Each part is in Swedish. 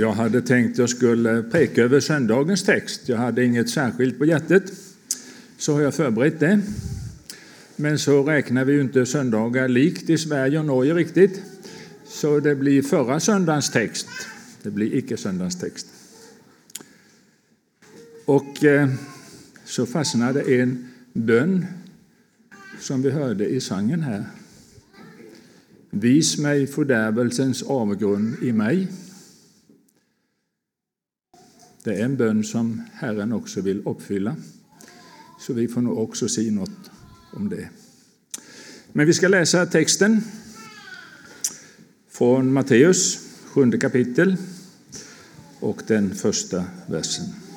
Jag hade tänkt jag skulle preka över söndagens text. Jag hade inget särskilt på hjärtat. Så har jag förberett det. Men så räknar vi ju inte söndagar likt i Sverige och Norge riktigt. Så det blir förra söndagens text. Det blir icke söndagens text. Och eh, så fastnade en bön som vi hörde i sången här. Vis mig fördärvelsens avgrund i mig. Det är en bön som Herren också vill uppfylla. Så vi får nog också säga något om det. Men vi ska läsa texten från Matteus, sjunde kapitel och den första versen.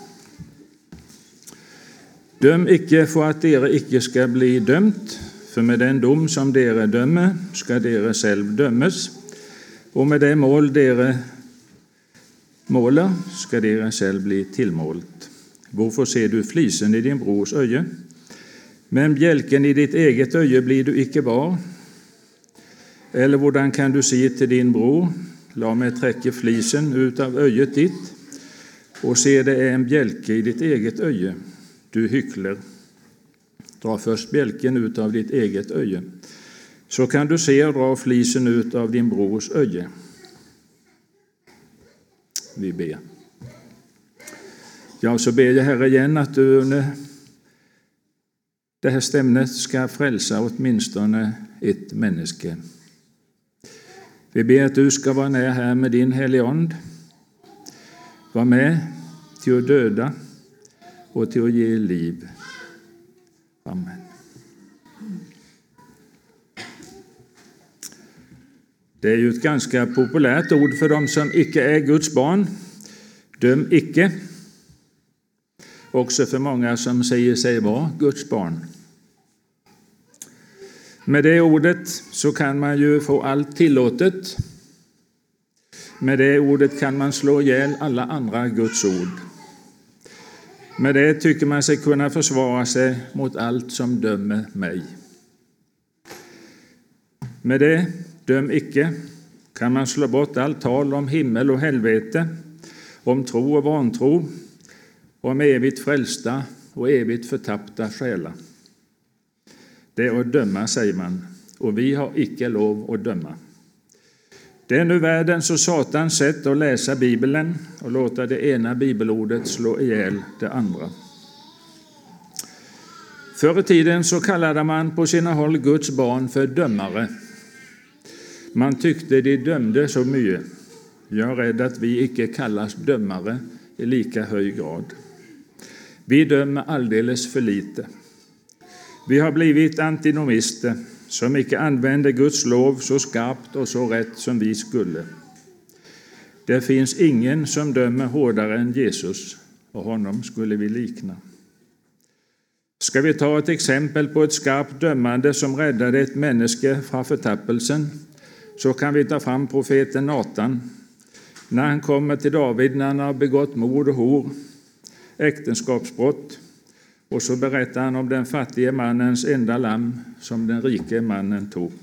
Döm icke för att dere icke ska bli dömt, för med den dom som dere dömer ska dere själv dömes, och med det mål dere måler ska dere själv bli tillmålt. Varför ser du flisen i din brors öje, men bjälken i ditt eget öje blir du icke var? Eller hvordan kan du si till din bror, la mig träcka flisen ut av öjet ditt, och se det är en bjälke i ditt eget öje? Du hyckler. Dra först bjälken ut av ditt eget öje, så kan du se och dra flisen ut av din brors öje. Vi ber. Ja, så ber jag Herre igen att du under det här stämnet ska frälsa åtminstone ett människa. Vi ber att du ska vara med här med din helige Ande. Var med till att döda och till att ge liv. Amen. Det är ju ett ganska populärt ord för dem som icke är Guds barn. Döm icke. Också för många som säger sig vara Guds barn. Med det ordet så kan man ju få allt tillåtet. Med det ordet kan man slå ihjäl alla andra Guds ord. Med det tycker man sig kunna försvara sig mot allt som dömer mig. Med det, döm icke, kan man slå bort allt tal om himmel och helvete, om tro och vantro, om evigt frälsta och evigt förtappta själar. Det är att döma, säger man, och vi har icke lov att döma. Det är nu världens och Satans sätt att läsa Bibeln och låta det ena bibelordet slå ihjäl det andra. Förr i tiden så kallade man på sina håll Guds barn för dömare. Man tyckte de dömde så mycket. Jag är rädd att vi icke kallas dömare i lika hög grad. Vi dömer alldeles för lite. Vi har blivit antinomister som icke använde Guds lov så skarpt och så rätt som vi skulle. Det finns ingen som dömer hårdare än Jesus, och honom skulle vi likna. Ska vi ta ett exempel på ett skarpt dömande som räddade ett människa från förtappelsen, så kan vi ta fram profeten Natan när han kommer till David när han har begått mord och hor, äktenskapsbrott, och så berättar han om den fattige mannens enda lamm som den rike mannen tog.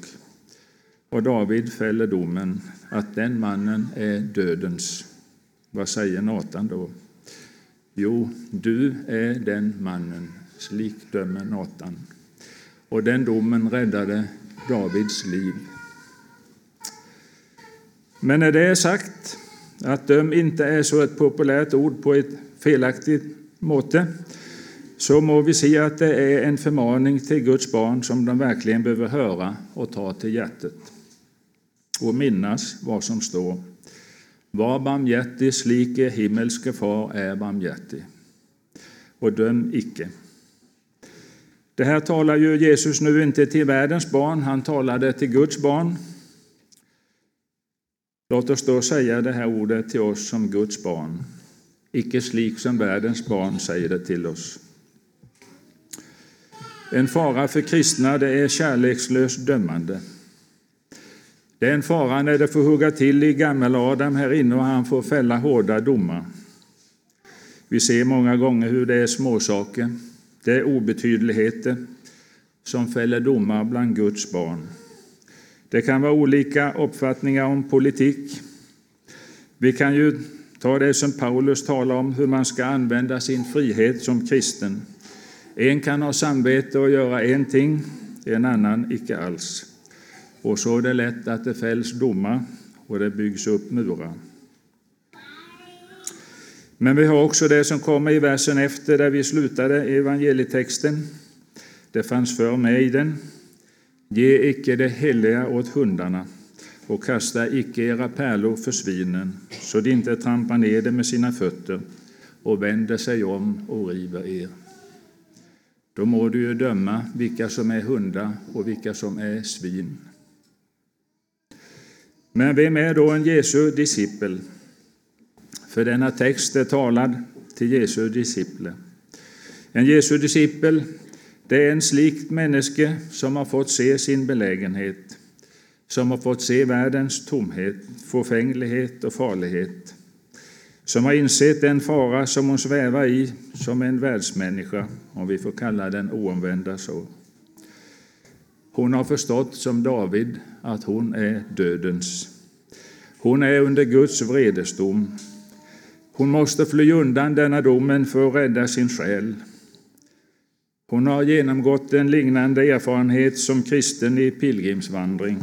Och David fäller domen att den mannen är dödens. Vad säger Natan då? Jo, du är den mannen, slik dömer Natan. Och den domen räddade Davids liv. Men när det är sagt att döm inte är så ett populärt ord på ett felaktigt måte, så må vi se att det är en förmaning till Guds barn som de verkligen behöver höra och ta till hjärtat och minnas vad som står. Var barmhjärtig, slik er himmelske far är barmhjärtig. Och döm icke. Det här talar ju Jesus nu inte till världens barn, han talade till Guds barn. Låt oss då säga det här ordet till oss som Guds barn. Icke slik som världens barn säger det till oss. En fara för kristna det är kärlekslöst dömande. Det är en fara när det får hugga till i gammel-Adam här inne och han får fälla hårda domar. Vi ser många gånger hur det är småsaker, det är obetydligheter som fäller domar bland Guds barn. Det kan vara olika uppfattningar om politik. Vi kan ju ta det som Paulus talar om, hur man ska använda sin frihet som kristen. En kan ha samvete och göra en ting, en annan icke alls. Och så är det lätt att det fälls domar och det byggs upp murar. Men vi har också det som kommer i versen efter, där vi slutade evangelietexten. Det fanns för med i den. Ge icke det heliga åt hundarna och kasta icke era pärlor för svinen, så de inte trampar ner dem med sina fötter och vänder sig om och river er. Då må du ju döma vilka som är hundar och vilka som är svin. Men vem är då en Jesu discipel? För denna text är talad till Jesu discipler. En Jesu discipel, det är en slikt människa som har fått se sin belägenhet, som har fått se världens tomhet, fåfänglighet och farlighet, som har insett den fara som hon svävar i som en världsmänniska, om vi får kalla den oomvända så. Hon har förstått, som David, att hon är dödens. Hon är under Guds vredesdom. Hon måste fly undan denna domen för att rädda sin själ. Hon har genomgått en liknande erfarenhet som kristen i pilgrimsvandring.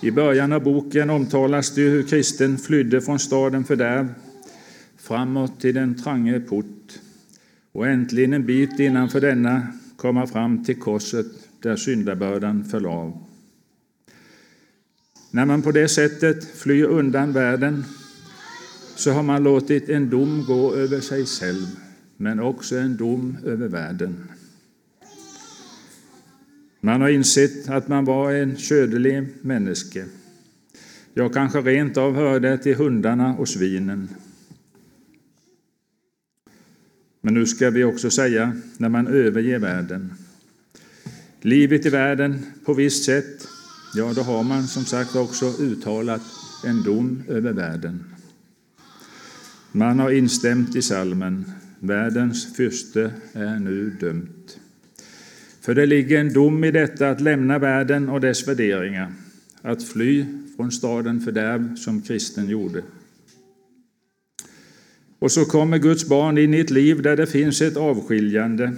I början av boken omtalas det hur kristen flydde från staden fördärv framåt till den trange port och äntligen en bit innanför denna komma fram till korset där syndabördan föll av. När man på det sättet flyr undan världen så har man låtit en dom gå över sig själv, men också en dom över världen. Man har insett att man var en ködelig människa. Jag kanske rent av hörde till hundarna och svinen. Men nu ska vi också säga, när man överger världen. Livet i världen på visst sätt, ja, då har man som sagt också uttalat en dom över världen. Man har instämt i salmen Världens fyrste är nu dömt. För det ligger en dom i detta att lämna världen och dess värderingar, att fly från staden fördärv som kristen gjorde. Och så kommer Guds barn in i ett liv där det finns ett avskiljande.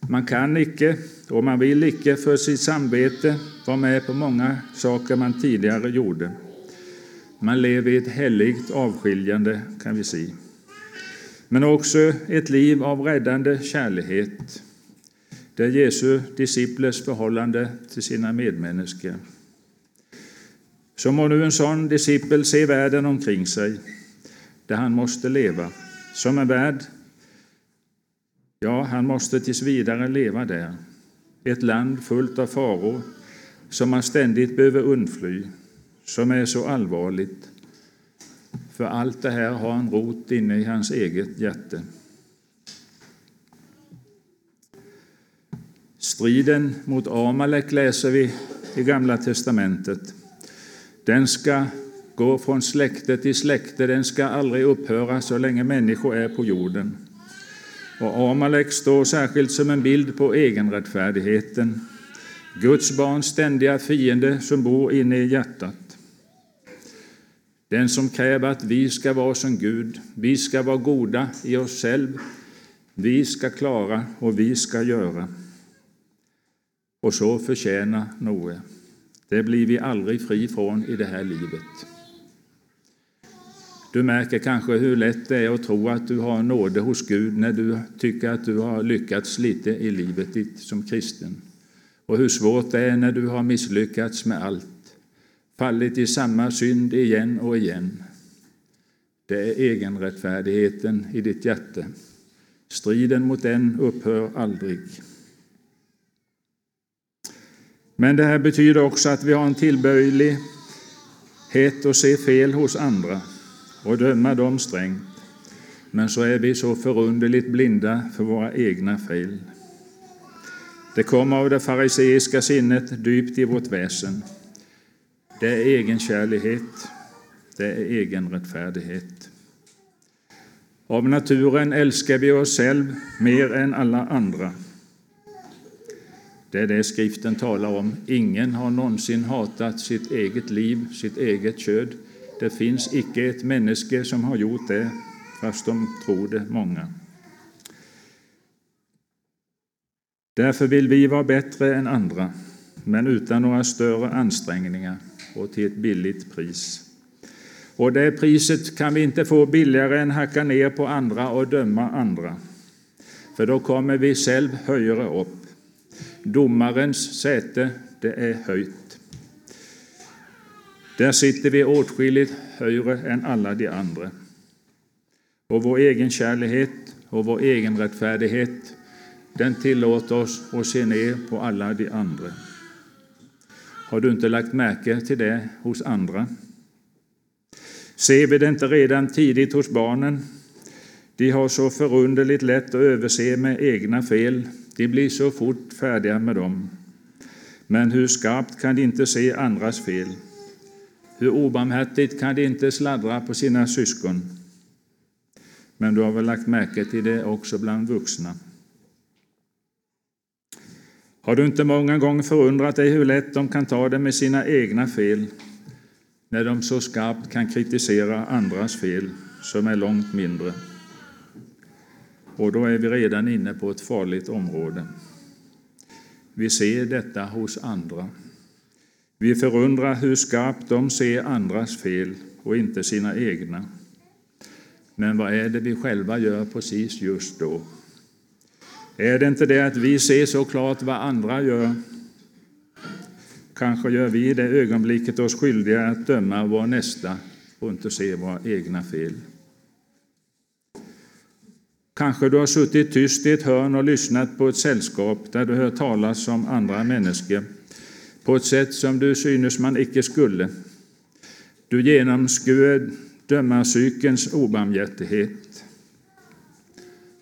Man kan icke och man vill icke för sitt samvete vara med på många saker man tidigare gjorde. Man lever i ett heligt avskiljande, kan vi se. Men också ett liv av räddande kärlighet. Det är Jesu disciplers förhållande till sina medmänniskor. Så må nu en sån discipel se världen omkring sig, där han måste leva, som en värld. Ja, han måste tills vidare leva där. Ett land fullt av faror som man ständigt behöver undfly, som är så allvarligt. För allt det här har en rot inne i hans eget hjärta. Striden mot Amalek läser vi i Gamla testamentet. Den ska gå från släkte till släkte, den ska aldrig upphöra så länge människor är på jorden. Och Amalek står särskilt som en bild på egenrättfärdigheten, Guds barns ständiga fiende som bor inne i hjärtat. Den som kräver att vi ska vara som Gud, vi ska vara goda i oss själva, vi ska klara och vi ska göra. Och så förtjänar Noe. Det blir vi aldrig fri från i det här livet. Du märker kanske hur lätt det är att tro att du har nåde hos Gud när du tycker att du har lyckats lite i livet ditt som kristen. Och hur svårt det är när du har misslyckats med allt, fallit i samma synd igen och igen. Det är egenrättfärdigheten i ditt hjärta. Striden mot den upphör aldrig. Men det här betyder också att vi har en tillböjlighet att se fel hos andra och döma dem strängt. Men så är vi så förunderligt blinda för våra egna fel. Det kommer av det fariseiska sinnet dypt i vårt väsen. Det är egenkärlighet, det är egenrättfärdighet. Av naturen älskar vi oss själva mer än alla andra. Det är det skriften talar om. Ingen har någonsin hatat sitt eget liv, sitt eget köd. Det finns icke ett människa som har gjort det, fast de tror det många. Därför vill vi vara bättre än andra, men utan några större ansträngningar och till ett billigt pris. Och det priset kan vi inte få billigare än hacka ner på andra och döma andra. För då kommer vi själv högre upp. Domarens säte, det är höjt. Där sitter vi åtskilligt högre än alla de andra. Och vår egen kärlighet och vår egen rättfärdighet, den tillåter oss att se ner på alla de andra. Har du inte lagt märke till det hos andra? Ser vi det inte redan tidigt hos barnen? De har så förunderligt lätt att överse med egna fel. De blir så fort färdiga med dem. Men hur skarpt kan de inte se andras fel? Hur obarmhärtigt kan de inte sladdra på sina syskon? Men du har väl lagt märke till det också bland vuxna? Har du inte många gånger förundrat dig hur lätt de kan ta det med sina egna fel när de så skarpt kan kritisera andras fel som är långt mindre? Och då är vi redan inne på ett farligt område. Vi ser detta hos andra. Vi förundrar hur skarpt de ser andras fel och inte sina egna. Men vad är det vi själva gör precis just då? Är det inte det att vi ser så klart vad andra gör? Kanske gör vi i det ögonblicket oss skyldiga att döma vår nästa och inte se våra egna fel. Kanske du har suttit tyst i ett hörn och lyssnat på ett sällskap där du hör talas om andra människor på ett sätt som du synes man icke skulle. Du genomskuer dömarpsykens obarmhärtighet.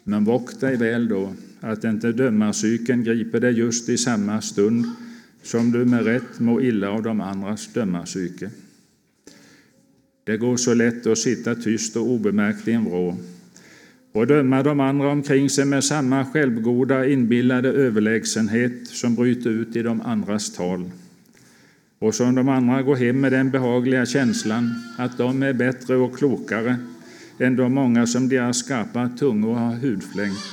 Men vakt dig väl då att inte dömarpsyken griper dig just i samma stund som du med rätt må illa av de andras dömarpsyke. Det går så lätt att sitta tyst och obemärkt i en vrå och döma de andra omkring sig med samma självgoda inbillade överlägsenhet som bryter ut i de andras tal. Och som de andra går hem med den behagliga känslan att de är bättre och klokare än de många som deras skarpa tungor har hudflängt.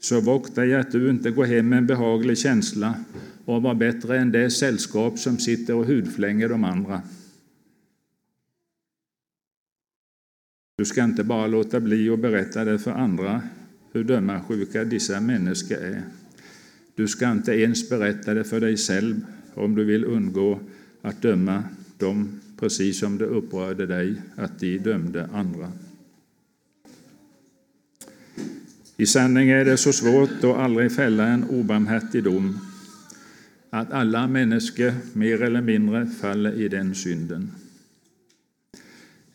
Så vakta dig att du inte går hem med en behaglig känsla och var bättre än det sällskap som sitter och hudflänger de andra. Du ska inte bara låta bli att berätta det för andra hur dömarsjuka dessa människor är. Du ska inte ens berätta det för dig själv om du vill undgå att döma dem precis som det upprörde dig att de dömde andra. I sanning är det så svårt att aldrig fälla en obarmhärtig dom att alla människor mer eller mindre faller i den synden.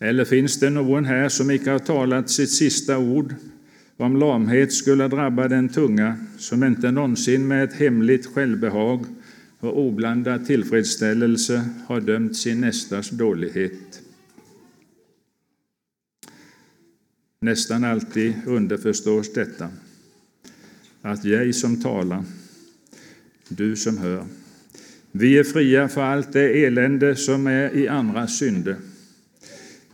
Eller finns det någon här som icke har talat sitt sista ord? Om lamhet skulle drabba den tunga, som inte någonsin med ett hemligt självbehag och oblandad tillfredsställelse har dömt sin nästas dålighet? Nästan alltid underförstås detta, att jag som talar, du som hör, vi är fria för allt det elände som är i andras synder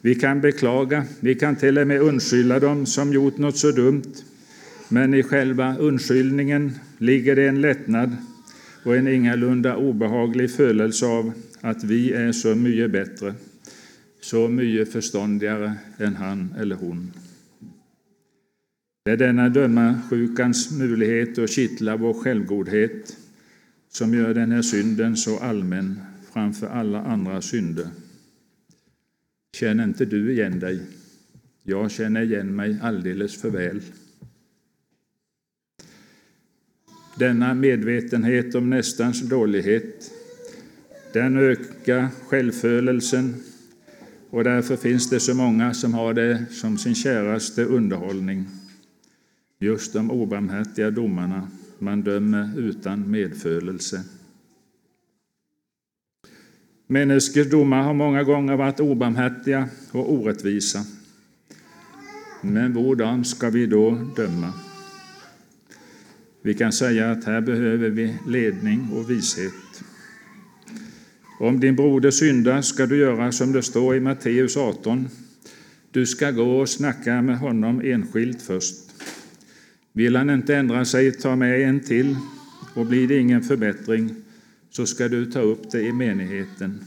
vi kan beklaga, vi kan till och med undskylla dem som gjort något så dumt, men i själva undskyllningen ligger det en lättnad och en ingalunda obehaglig födelse av att vi är så mycket bättre, så mycket förståndigare än han eller hon. Det är denna dömarsjukans möjlighet att kittla vår självgodhet som gör den här synden så allmän framför alla andra synder. Känner inte du igen dig? Jag känner igen mig alldeles för väl. Denna medvetenhet om nästans dålighet, den ökar självfölelsen och därför finns det så många som har det som sin käraste underhållning. Just de obarmhärtiga domarna man dömer utan medfölelse. Människors domar har många gånger varit obarmhärtiga och orättvisa. Men hvordan ska vi då döma? Vi kan säga att här behöver vi ledning och vishet. Om din broder syndar ska du göra som det står i Matteus 18. Du ska gå och snacka med honom enskilt först. Vill han inte ändra sig, ta med en till, och blir det ingen förbättring, så ska du ta upp det i menigheten.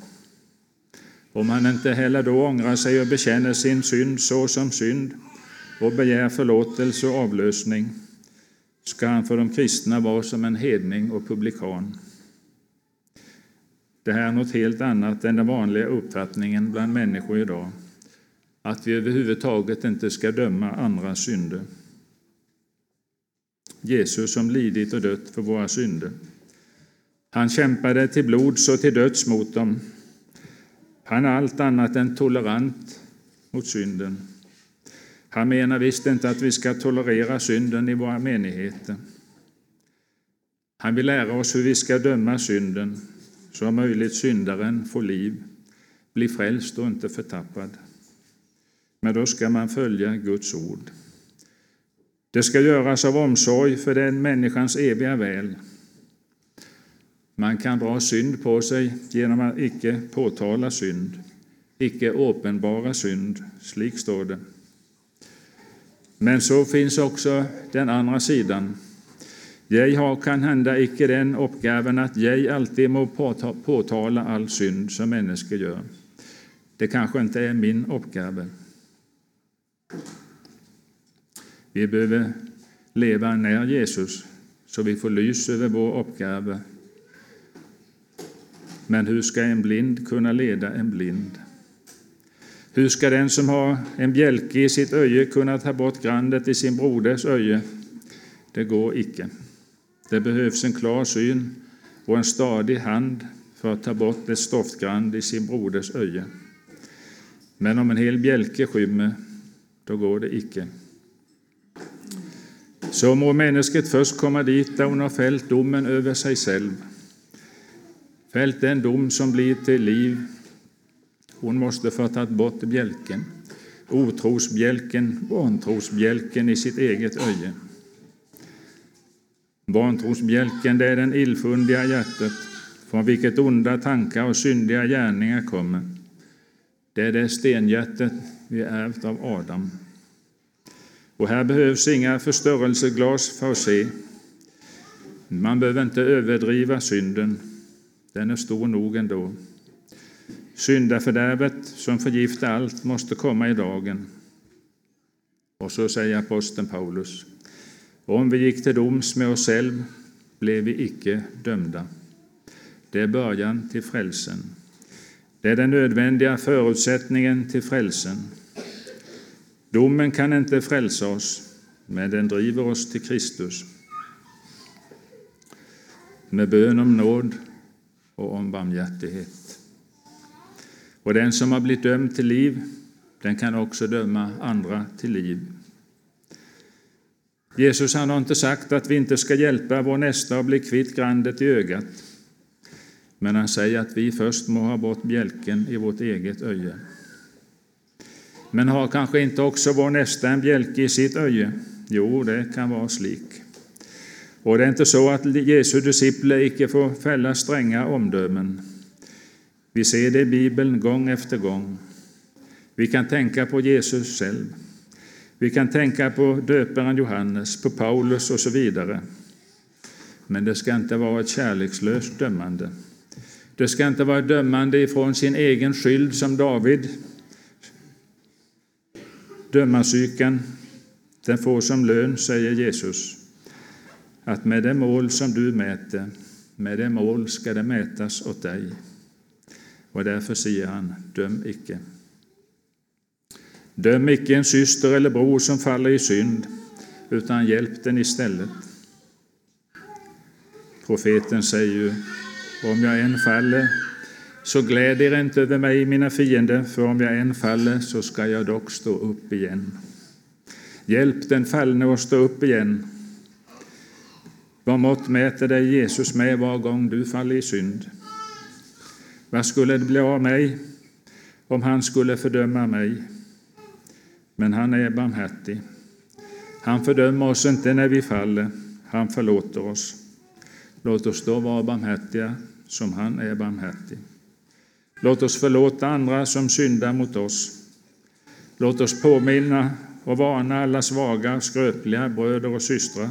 Om han inte heller då ångrar sig och bekänner sin synd så som synd och begär förlåtelse och avlösning, ska han för de kristna vara som en hedning och publikan. Det här är något helt annat än den vanliga uppfattningen bland människor idag, att vi överhuvudtaget inte ska döma andras synder. Jesus som lidit och dött för våra synder. Han kämpade till blods och till döds mot dem. Han är allt annat än tolerant mot synden. Han menar visst inte att vi ska tolerera synden i våra menigheter. Han vill lära oss hur vi ska döma synden, så om möjligt syndaren får liv, blir frälst och inte förtappad. Men då ska man följa Guds ord. Det ska göras av omsorg för den människans eviga väl. Man kan dra synd på sig genom att icke påtala synd, icke uppenbara synd. Slik står det. Men så finns också den andra sidan. Jag har kan hända icke den uppgaven att jag alltid må påtala all synd som människor gör. Det kanske inte är min uppgave. Vi behöver leva när Jesus så vi får lys över vår uppgave. Men hur ska en blind kunna leda en blind? Hur ska den som har en bjälke i sitt öje kunna ta bort grandet i sin broders öje? Det går icke. Det behövs en klar syn och en stadig hand för att ta bort ett stoftgrand i sin broders öje. Men om en hel bjälke skymmer, då går det icke. Så må människet först komma dit där hon har fällt domen över sig själv, fällt den dom som blir till liv. Hon måste få ta bort bjälken, otrosbjälken, vantrosbjälken i sitt eget öje. Vantrosbjälken, det är den illfundiga hjärtat, från vilket onda tankar och syndiga gärningar kommer. Det är det stenhjärtat vi ärvt av Adam. Och här behövs inga förstörelseglas för att se. Man behöver inte överdriva synden. Den är stor nog ändå. Syndafördärvet som förgiftar allt måste komma i dagen. Och så säger aposteln Paulus. Om vi gick till doms med oss själva blev vi icke dömda. Det är början till frälsen. Det är den nödvändiga förutsättningen till frälsen. Domen kan inte frälsa oss, men den driver oss till Kristus. Med bön om nåd och om barmhärtighet. Och den som har blivit dömd till liv, den kan också döma andra till liv. Jesus han har inte sagt att vi inte ska hjälpa vår nästa att bli kvitt grandet i ögat, men han säger att vi först må ha bort bjälken i vårt eget öje. Men har kanske inte också vår nästa en bjälke i sitt öje? Jo, det kan vara slik. Och det är inte så att Jesu discipler icke får fälla stränga omdömen. Vi ser det i Bibeln gång efter gång. Vi kan tänka på Jesus själv. Vi kan tänka på döparen Johannes, på Paulus och så vidare. Men det ska inte vara ett kärlekslöst dömande. Det ska inte vara ett dömande ifrån sin egen skyld som David Dömarsykan den får som lön, säger Jesus, att med det mål som du mäter, med det mål ska det mätas åt dig. Och därför säger han, döm icke. Döm icke en syster eller bror som faller i synd, utan hjälp den istället. Profeten säger ju, om jag än faller så gläd er inte över mig, mina fiender, för om jag än faller så ska jag dock stå upp igen. Hjälp den fallne att stå upp igen. Vad mått mäter dig Jesus med var gång du faller i synd? Vad skulle det bli av mig om han skulle fördöma mig? men han är barmhärtig. Han fördömer oss inte när vi faller, han förlåter oss. Låt oss då vara barmhärtiga som han är barmhärtig. Låt oss förlåta andra som syndar mot oss. Låt oss påminna och varna alla svaga, skröpliga bröder och systrar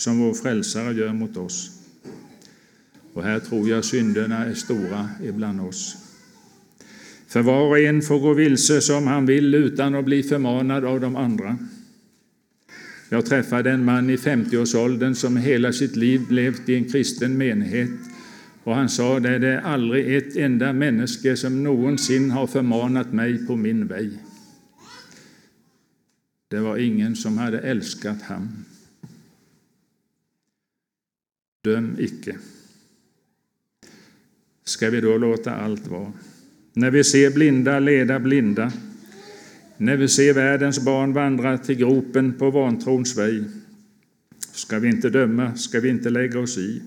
som vår frälsare gör mot oss. Och här tror jag synderna är stora ibland oss. För var och en får gå vilse som han vill utan att bli förmanad av de andra. Jag träffade en man i 50-årsåldern som hela sitt liv levt i en kristen menighet och han sa det, det är aldrig ett enda människa som någonsin har förmanat mig på min väg. Det var ingen som hade älskat honom. Döm icke. Ska vi då låta allt vara? När vi ser blinda leda blinda, när vi ser världens barn vandra till gropen på vantrons väg, ska vi inte döma, ska vi inte lägga oss i.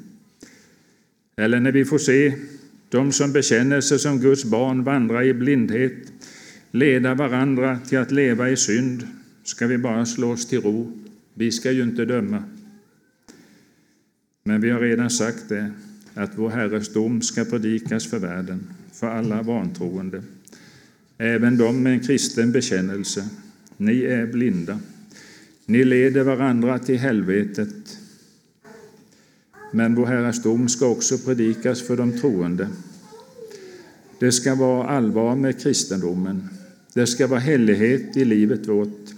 Eller när vi får se de som bekänner sig som Guds barn vandra i blindhet, leda varandra till att leva i synd, ska vi bara slå oss till ro. Vi ska ju inte döma. Men vi har redan sagt det, att vår Herres dom ska predikas för världen, för alla vantroende, även de med en kristen bekännelse. Ni är blinda. Ni leder varandra till helvetet. Men vår Herres dom ska också predikas för de troende. Det ska vara allvar med kristendomen. Det ska vara helighet i livet vårt.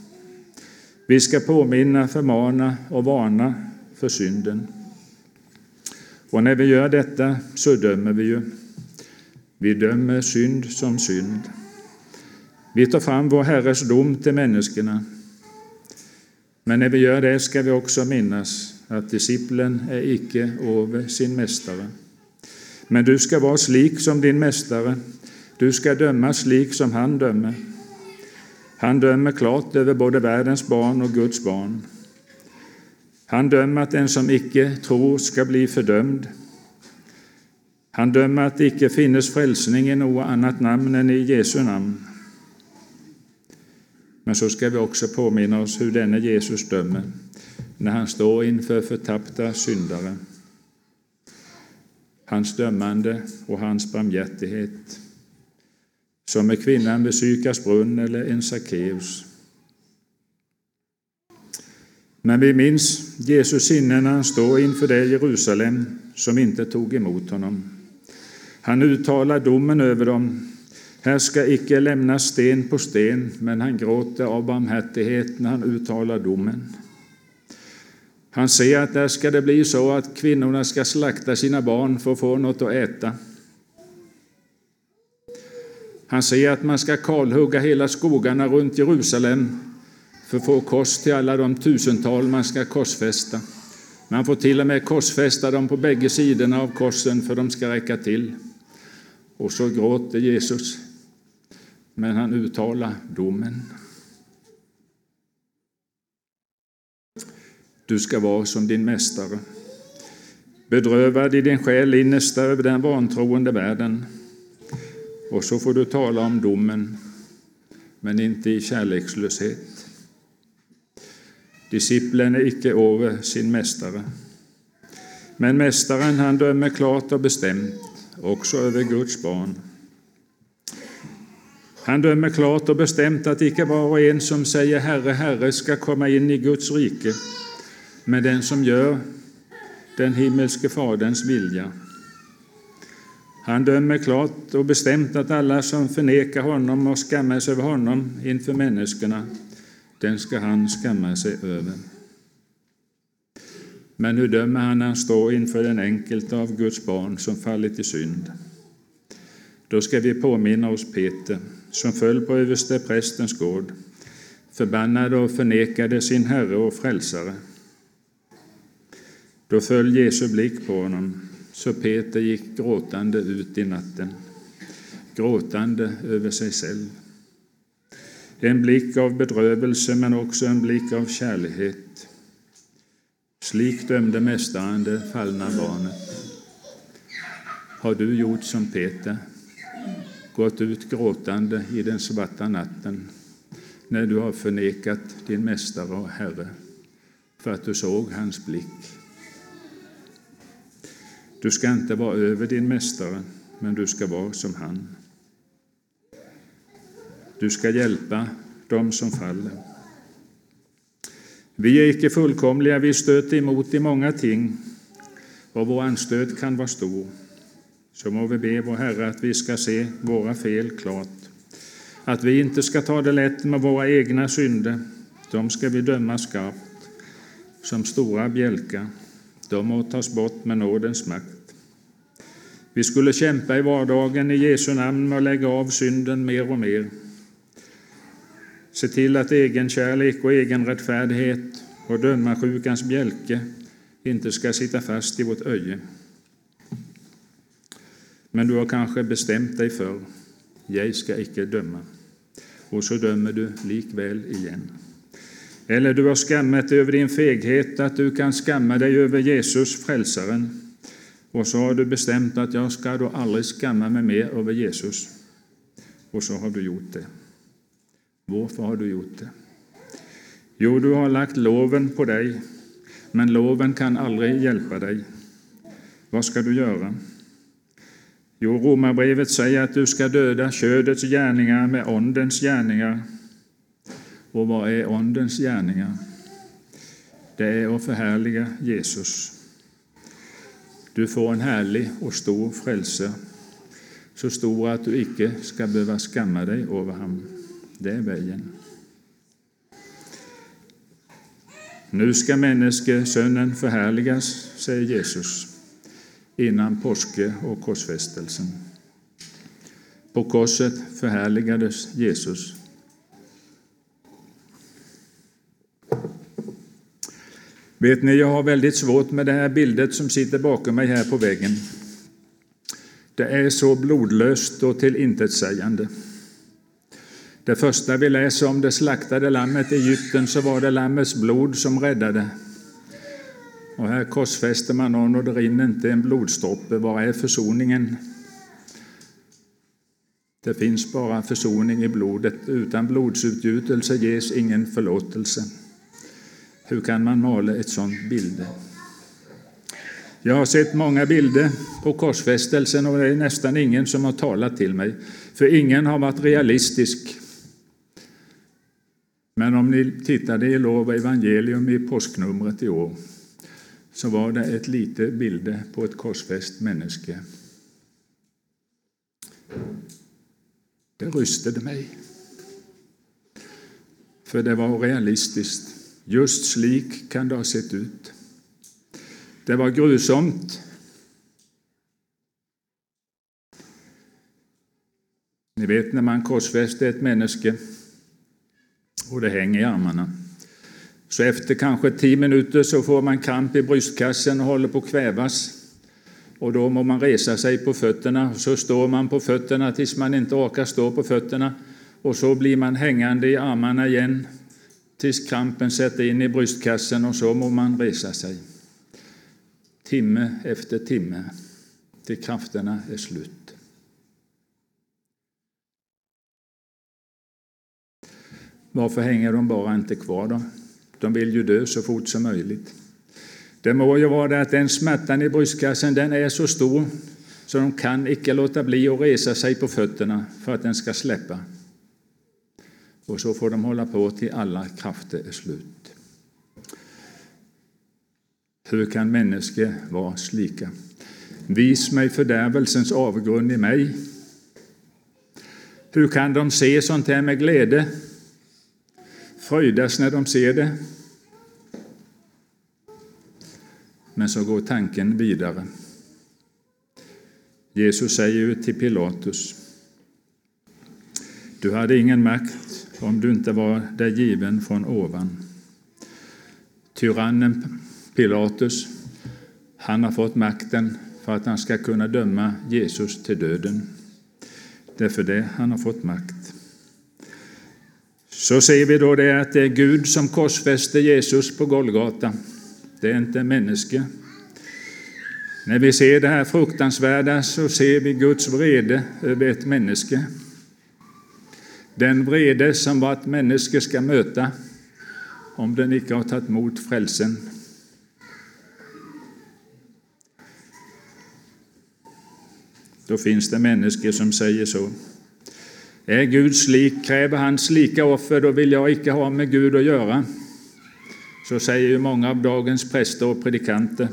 Vi ska påminna, förmana och varna för synden. Och när vi gör detta så dömer vi ju. Vi dömer synd som synd. Vi tar fram vår Herres dom till människorna. Men när vi gör det ska vi också minnas att disciplen är icke över sin mästare. Men du ska vara slik som din mästare. Du ska döma slik som han dömer. Han dömer klart över både världens barn och Guds barn. Han dömer att den som icke tror ska bli fördömd. Han dömer att det icke finnes frälsning i något annat namn än i Jesu namn. Men så ska vi också påminna oss hur denne Jesus dömer när han står inför förtappta syndare. Hans dömande och hans barmhärtighet som med kvinnan vid Sykars brunn eller en Sackeus. Men vi minns Jesus sinne när han står inför det Jerusalem som inte tog emot honom. Han uttalar domen över dem. Här ska icke lämnas sten på sten, men han gråter av barmhärtighet när han uttalar domen. Han säger att där ska det bli så att kvinnorna ska slakta sina barn för att få något att äta. Han säger att man ska kalhugga hela skogarna runt Jerusalem för att få kors till alla de tusental man ska korsfästa. Man får till och med korsfästa dem på bägge sidorna av korsen för de ska räcka till. Och så gråter Jesus, men han uttalar domen. Du ska vara som din mästare, bedrövad i din själ innersta över den vantroende världen. Och så får du tala om domen, men inte i kärlekslöshet. Disciplen är icke över sin mästare. Men mästaren han dömer klart och bestämt, också över Guds barn. Han dömer klart och bestämt att icke var och en som säger Herre, Herre ska komma in i Guds rike, men den som gör den himmelske Faderns vilja. Han dömer klart och bestämt att alla som förnekar honom och skammas över honom inför människorna, den ska han skamma sig över. Men hur dömer han när han står inför den enkelte av Guds barn som fallit i synd? Då ska vi påminna oss Peter, som föll på överste prästens gård, förbannade och förnekade sin Herre och Frälsare. Då föll Jesu blick på honom så Peter gick gråtande ut i natten, gråtande över sig själv. En blick av bedrövelse, men också en blick av kärlighet. Slik dömde Mästaren det fallna barnet. Har du gjort som Peter, gått ut gråtande i den svarta natten när du har förnekat din mästare och Herre för att du såg hans blick. Du ska inte vara över din mästare, men du ska vara som han. Du ska hjälpa dem som faller. Vi är icke fullkomliga, vi stöter emot i många ting, och vår anstöt kan vara stor. Så må vi be vår Herre att vi ska se våra fel klart, att vi inte ska ta det lätt med våra egna synder. De ska vi döma skarpt, som stora bjälkar. De må tas bort med nådens makt. Vi skulle kämpa i vardagen i Jesu namn med att lägga av synden mer och mer. Se till att egen kärlek och egen rättfärdighet och dömarsjukans bjälke inte ska sitta fast i vårt öje. Men du har kanske bestämt dig för jag ska icke döma, och så dömer du likväl igen. Eller du har skammat dig över din feghet att du kan skamma dig över Jesus, frälsaren, och så har du bestämt att jag ska då aldrig skamma mig mer över Jesus, och så har du gjort det. Varför har du gjort det? Jo, du har lagt loven på dig, men loven kan aldrig hjälpa dig. Vad ska du göra? Jo, Romarbrevet säger att du ska döda ködets gärningar med ondens gärningar. Och vad är ondens gärningar? Det är att förhärliga Jesus. Du får en härlig och stor frälse, så stor att du icke ska behöva skamma dig över honom. Det är vägen. Nu ska Människosönnen förhärligas, säger Jesus, innan påske och korsfästelsen. På korset förhärligades Jesus. Vet ni, jag har väldigt svårt med det här bildet som sitter bakom mig här på väggen. Det är så blodlöst och tillintetsägande. Det första vi läser om det slaktade lammet i Egypten så var det lammets blod som räddade. Och här korsfäster man någon och det rinner inte en blodsdroppe. Var är försoningen? Det finns bara försoning i blodet. Utan blodsutgjutelse ges ingen förlåtelse. Hur kan man måla ett sådant bild? Jag har sett många bilder på korsfästelsen och det är nästan ingen som har talat till mig, för ingen har varit realistisk. Men om ni tittade i Lov evangelium i påsknumret i år så var det ett litet bilde på ett korsfäst människa. Det rystade mig. För det var realistiskt. Just slik kan det ha sett ut. Det var grusomt. Ni vet när man korsfäster ett människa och det hänger i armarna. Så efter kanske tio minuter så får man kramp i bröstkassen och håller på att kvävas. Och då må man resa sig på fötterna, så står man på fötterna tills man inte orkar stå på fötterna. Och så blir man hängande i armarna igen tills krampen sätter in i bröstkassen och så må man resa sig. Timme efter timme, till krafterna är slut. Varför hänger de bara inte kvar då? De vill ju dö så fort som möjligt. Det må ju vara det att den smärtan i bröstkassen den är så stor så de kan icke låta bli att resa sig på fötterna för att den ska släppa. Och så får de hålla på till alla krafter är slut. Hur kan människor vara slika? Vis mig fördärvelsens avgrund i mig. Hur kan de se sånt här med glädje? Fröjdas när de ser det. Men så går tanken vidare. Jesus säger till Pilatus Du hade ingen makt om du inte var dig given från ovan. Tyrannen Pilatus, han har fått makten för att han ska kunna döma Jesus till döden. Det är för det han har fått makt. Så ser vi då det att det är Gud som korsfäster Jesus på Golgata. Det är inte en människa. När vi ser det här fruktansvärda så ser vi Guds vrede över ett människa. Den vrede som hvert människa ska möta om den icke har tagit emot frälsen. Då finns det människor som säger så. Är Gud slik, kräver Han slika offer, då vill jag icke ha med Gud att göra. Så säger ju många av dagens präster och predikanter.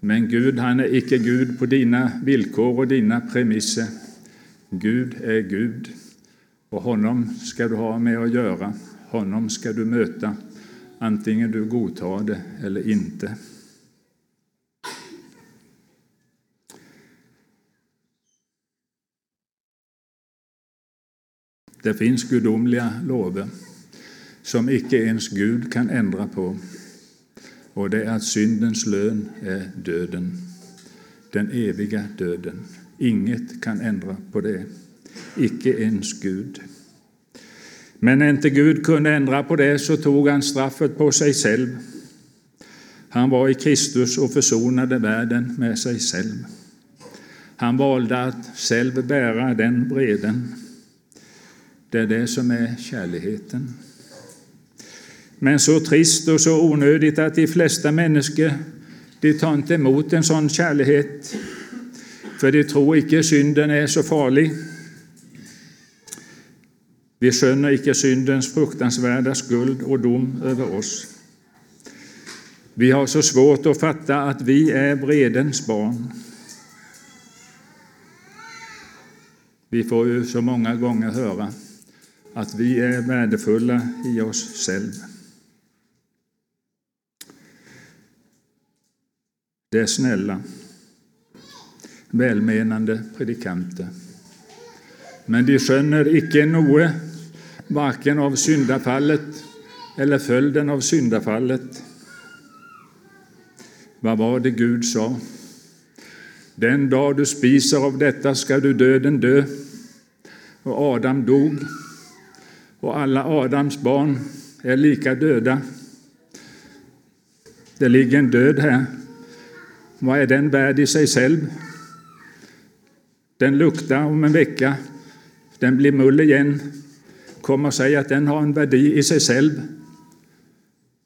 Men Gud han är icke Gud på dina villkor och dina premisser. Gud är Gud, och Honom ska du ha med att göra, Honom ska du möta antingen du godtar det eller inte. Det finns gudomliga lover som icke ens Gud kan ändra på, Och det är att syndens lön är döden, den eviga döden. Inget kan ändra på det, icke ens Gud. Men när inte Gud kunde ändra på det, så tog han straffet på sig själv. Han var i Kristus och försonade världen med sig själv. Han valde att själv bära den breden det är det som är kärligheten. Men så trist och så onödigt att de flesta människor de tar inte emot en sån kärlighet, för de tror icke synden är så farlig. Vi skönner icke syndens fruktansvärda skuld och dom över oss. Vi har så svårt att fatta att vi är vredens barn. Vi får ju så många gånger höra att vi är värdefulla i oss själva. Det är snälla, välmenande predikanter. Men de skönner icke noe, varken av syndafallet eller följden av syndafallet. Vad var det Gud sa? Den dag du spiser av detta ska du döden dö, och Adam dog och alla Adams barn är lika döda. Det ligger en död här. Vad är den värd i sig själv? Den luktar om en vecka, Den blir mull igen. Kom och säg att den har en verdi i sig själv.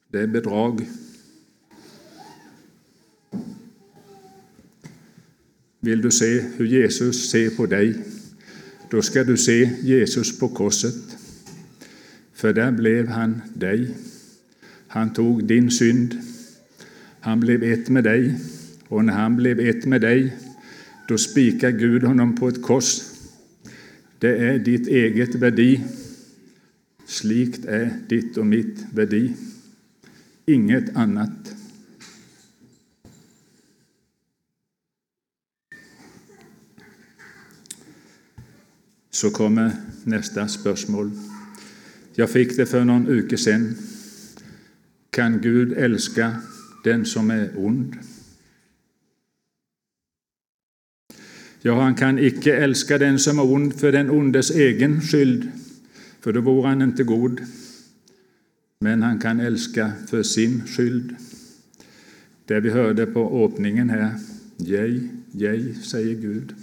Det är bedrag. Vill du se hur Jesus ser på dig? Då ska du se Jesus på korset för där blev han dig, Han tog din synd. Han blev ett med dig och när han blev ett med dig, då spikar Gud honom på ett kors. Det är ditt eget värdi, Slikt är ditt och mitt värdi, Inget annat. Så kommer nästa spörsmål. Jag fick det för någon uke sedan. Kan Gud älska den som är ond? Ja, han kan icke älska den som är ond för den ondes egen skyld, för då vore han inte god. Men han kan älska för sin skyld. Det vi hörde på åpningen här. Jeg, jeg, säger Gud.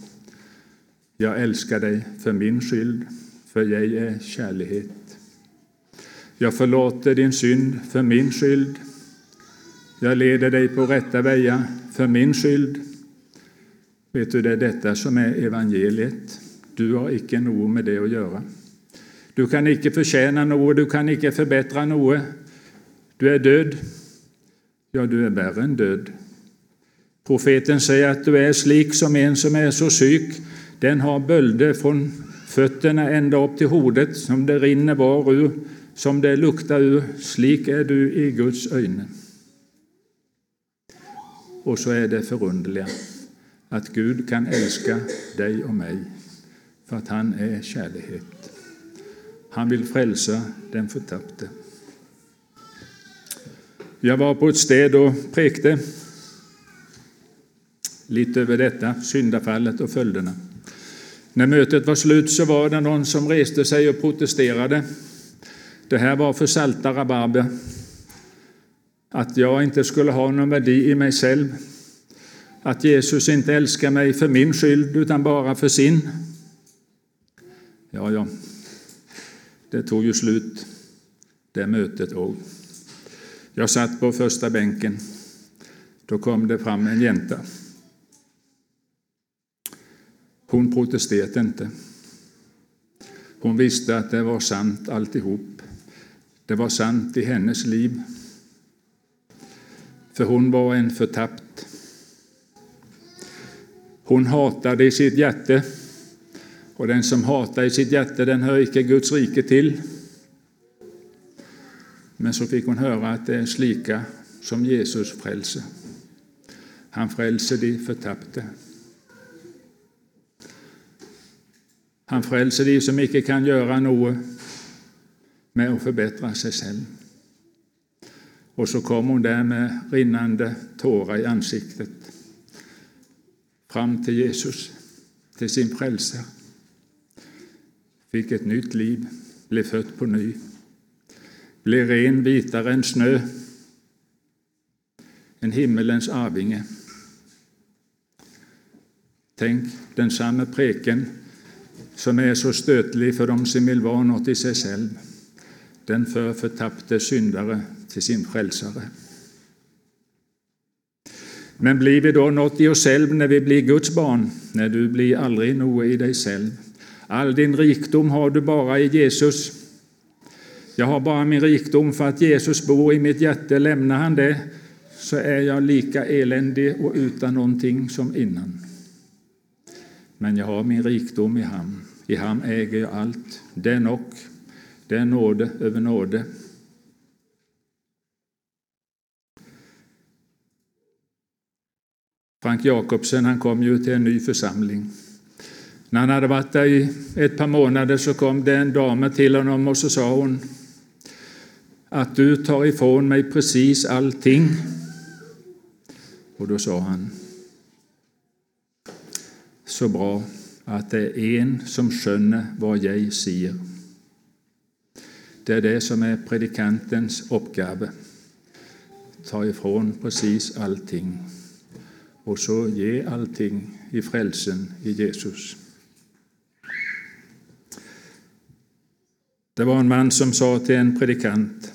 Jag älskar dig för min skyld, för jeg är kärlighet. Jag förlåter din synd för min skyld. Jag leder dig på rätta vägar för min skyld. Vet du, Det är detta som är evangeliet. Du har icke nog med det att göra. Du kan icke förtjäna något, du kan icke förbättra något. Du är död, Ja, du är värre än död. Profeten säger att du är slik som en som är så syk. Den har bölder från fötterna ända upp till hodet, som det rinner var ur som det luktar ur, slik är du i Guds øyne. Och så är det förunderliga att Gud kan älska dig och mig för att Han är kärlek. Han vill frälsa den förtappte. Jag var på ett städ och prekte lite över detta, syndafallet och följderna. När mötet var slut så var det någon som reste sig och protesterade det här var för salta rabarber. Att jag inte skulle ha någon värdi i mig själv. Att Jesus inte älskar mig för min skyld, utan bara för sin. Ja, ja, det tog ju slut, det mötet och Jag satt på första bänken. Då kom det fram en jänta. Hon protesterade inte. Hon visste att det var sant alltihop. Det var sant i hennes liv. För hon var en förtappt. Hon hatade i sitt hjärte, och den som hatar i sitt hjärte, den hör icke Guds rike till. Men så fick hon höra att det är slika som Jesus frälser. Han frälser de förtappte. Han frälser de som icke kan göra något med att förbättra sig själv. Och så kom hon där med rinnande tårar i ansiktet fram till Jesus, till sin frälsare. Fick ett nytt liv, blev född på ny, blev ren vitare än snö, en himmelens arvinge. Tänk, den samme preken som är så stötlig för dem som vill vara något i sig själv, den för förtappte syndare till sin frälsare. Men blir vi då något i oss själv när vi blir Guds barn? Nej, du blir aldrig något i dig själv. All din rikdom har du bara i Jesus. Jag har bara min rikdom för att Jesus bor i mitt hjärta. Lämnar han det så är jag lika eländig och utan någonting som innan. Men jag har min rikdom i ham. I ham äger jag allt. Den och. Det är nåde över nåde. Frank Jakobsen han kom ju till en ny församling. När han hade varit där i ett par månader så kom det en dam till honom och så sa hon att du tar ifrån mig precis allting. Och då sa han så bra att det är en som skönner vad jag säger. Det är det som är predikantens uppgave. Ta ifrån precis allting och så ge allting i frälsen i Jesus. Det var en man som sa till en predikant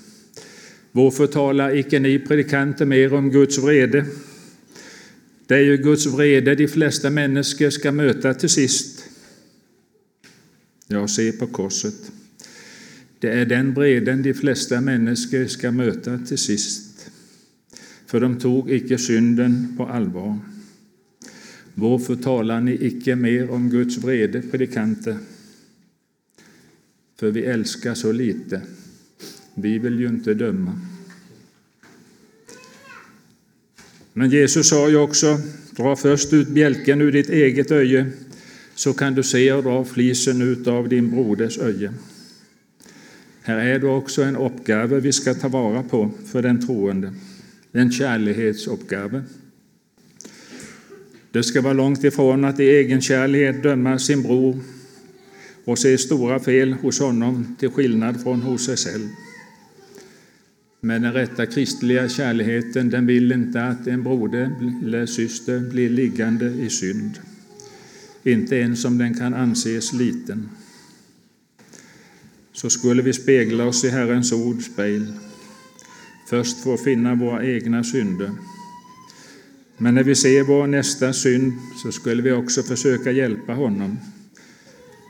Varför talar icke ni predikanter mer om Guds vrede? Det är ju Guds vrede de flesta människor ska möta till sist. Ja, se på korset. Det är den vreden de flesta människor ska möta till sist, för de tog icke synden på allvar. Varför talar ni icke mer om Guds vrede, predikanter? För vi älskar så lite. Vi vill ju inte döma. Men Jesus sa ju också, dra först ut bjälken ur ditt eget öje, så kan du se och dra flisen ut av din broders öje. Här är det också en uppgave vi ska ta vara på för den troende, en kärlighetsuppgave. Det ska vara långt ifrån att i egen kärlighet döma sin bror och se stora fel hos honom till skillnad från hos sig själv. Men den rätta kristliga kärleken den vill inte att en broder eller syster blir liggande i synd, inte ens om den kan anses liten. Så skulle vi spegla oss i Herrens ord spegel, först få finna våra egna synder. Men när vi ser vår nästa synd så skulle vi också försöka hjälpa honom.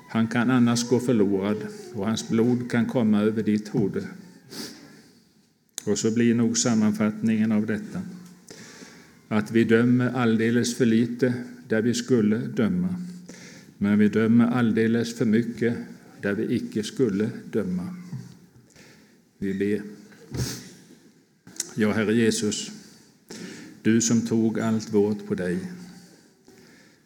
Han kan annars gå förlorad och hans blod kan komma över ditt hode. Och så blir nog sammanfattningen av detta att vi dömer alldeles för lite där vi skulle döma, men vi dömer alldeles för mycket där vi icke skulle döma. Vi ber. Ja, Herre Jesus, du som tog allt vårt på dig.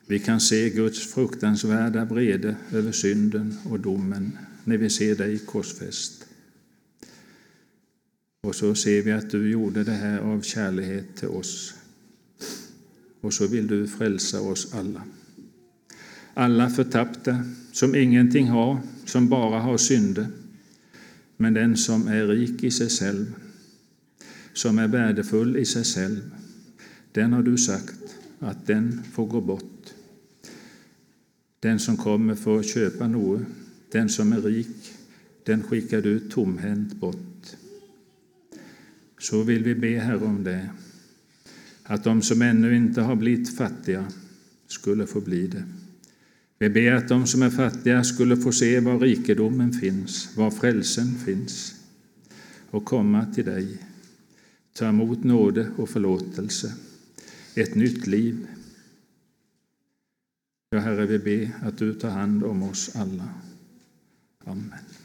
Vi kan se Guds fruktansvärda vrede över synden och domen när vi ser dig korsfäst. Och så ser vi att du gjorde det här av kärlek till oss. Och så vill du frälsa oss alla. Alla förtappta, som ingenting har, som bara har synder. Men den som är rik i sig själv, som är värdefull i sig själv, den har du sagt att den får gå bort. Den som kommer för att köpa något, Den som är rik, den skickar du tomhänt bort. Så vill vi be, Herre, om det, att de som ännu inte har blivit fattiga skulle få bli det. Vi ber att de som är fattiga skulle få se var rikedomen finns, var frälsen finns, och komma till dig, ta emot nåde och förlåtelse, ett nytt liv. Ja, Herre, vi ber att du tar hand om oss alla. Amen.